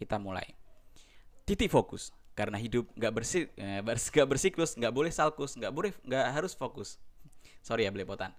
kita mulai. Titik fokus. Karena hidup nggak bersih, eh, nggak bersiklus, nggak boleh salkus, nggak boleh, nggak harus fokus. Sorry ya belepotan.